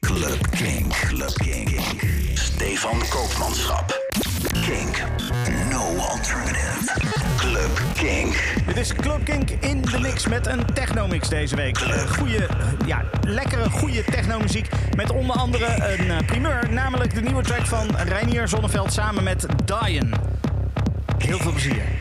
Club Kink. Club Kink. Stefan Koopmanschap. Kink. No alternative. Club Kink. Dit is Club Kink in de mix met een technomix deze week. Uh, goeie, ja, lekkere, goede technomuziek. Met onder andere een uh, primeur, namelijk de nieuwe track van Reinier Zonneveld samen met Diane. Heel veel plezier.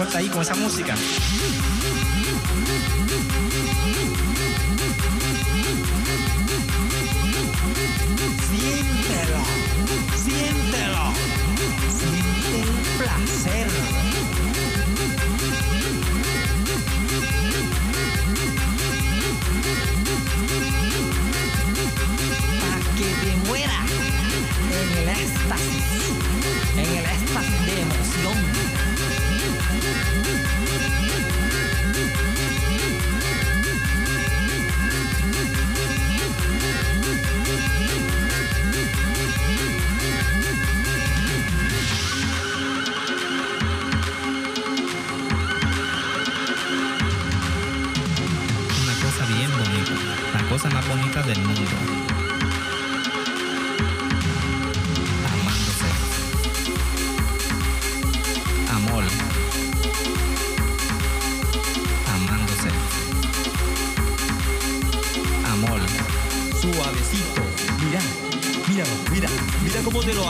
suelta ahí con esa música.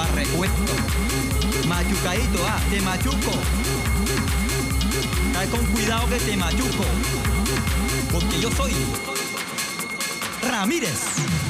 a recuento. Ah, te machuco. Cae con cuidado que te machuco. Porque yo soy Ramírez.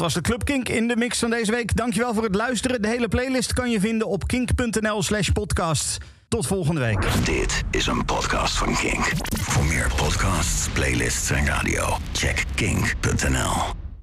Was de Club Kink in de mix van deze week. Dankjewel voor het luisteren. De hele playlist kan je vinden op kink.nl slash podcast. Tot volgende week. Dit is een podcast van Kink. Voor meer podcasts, playlists en radio, check kink.nl.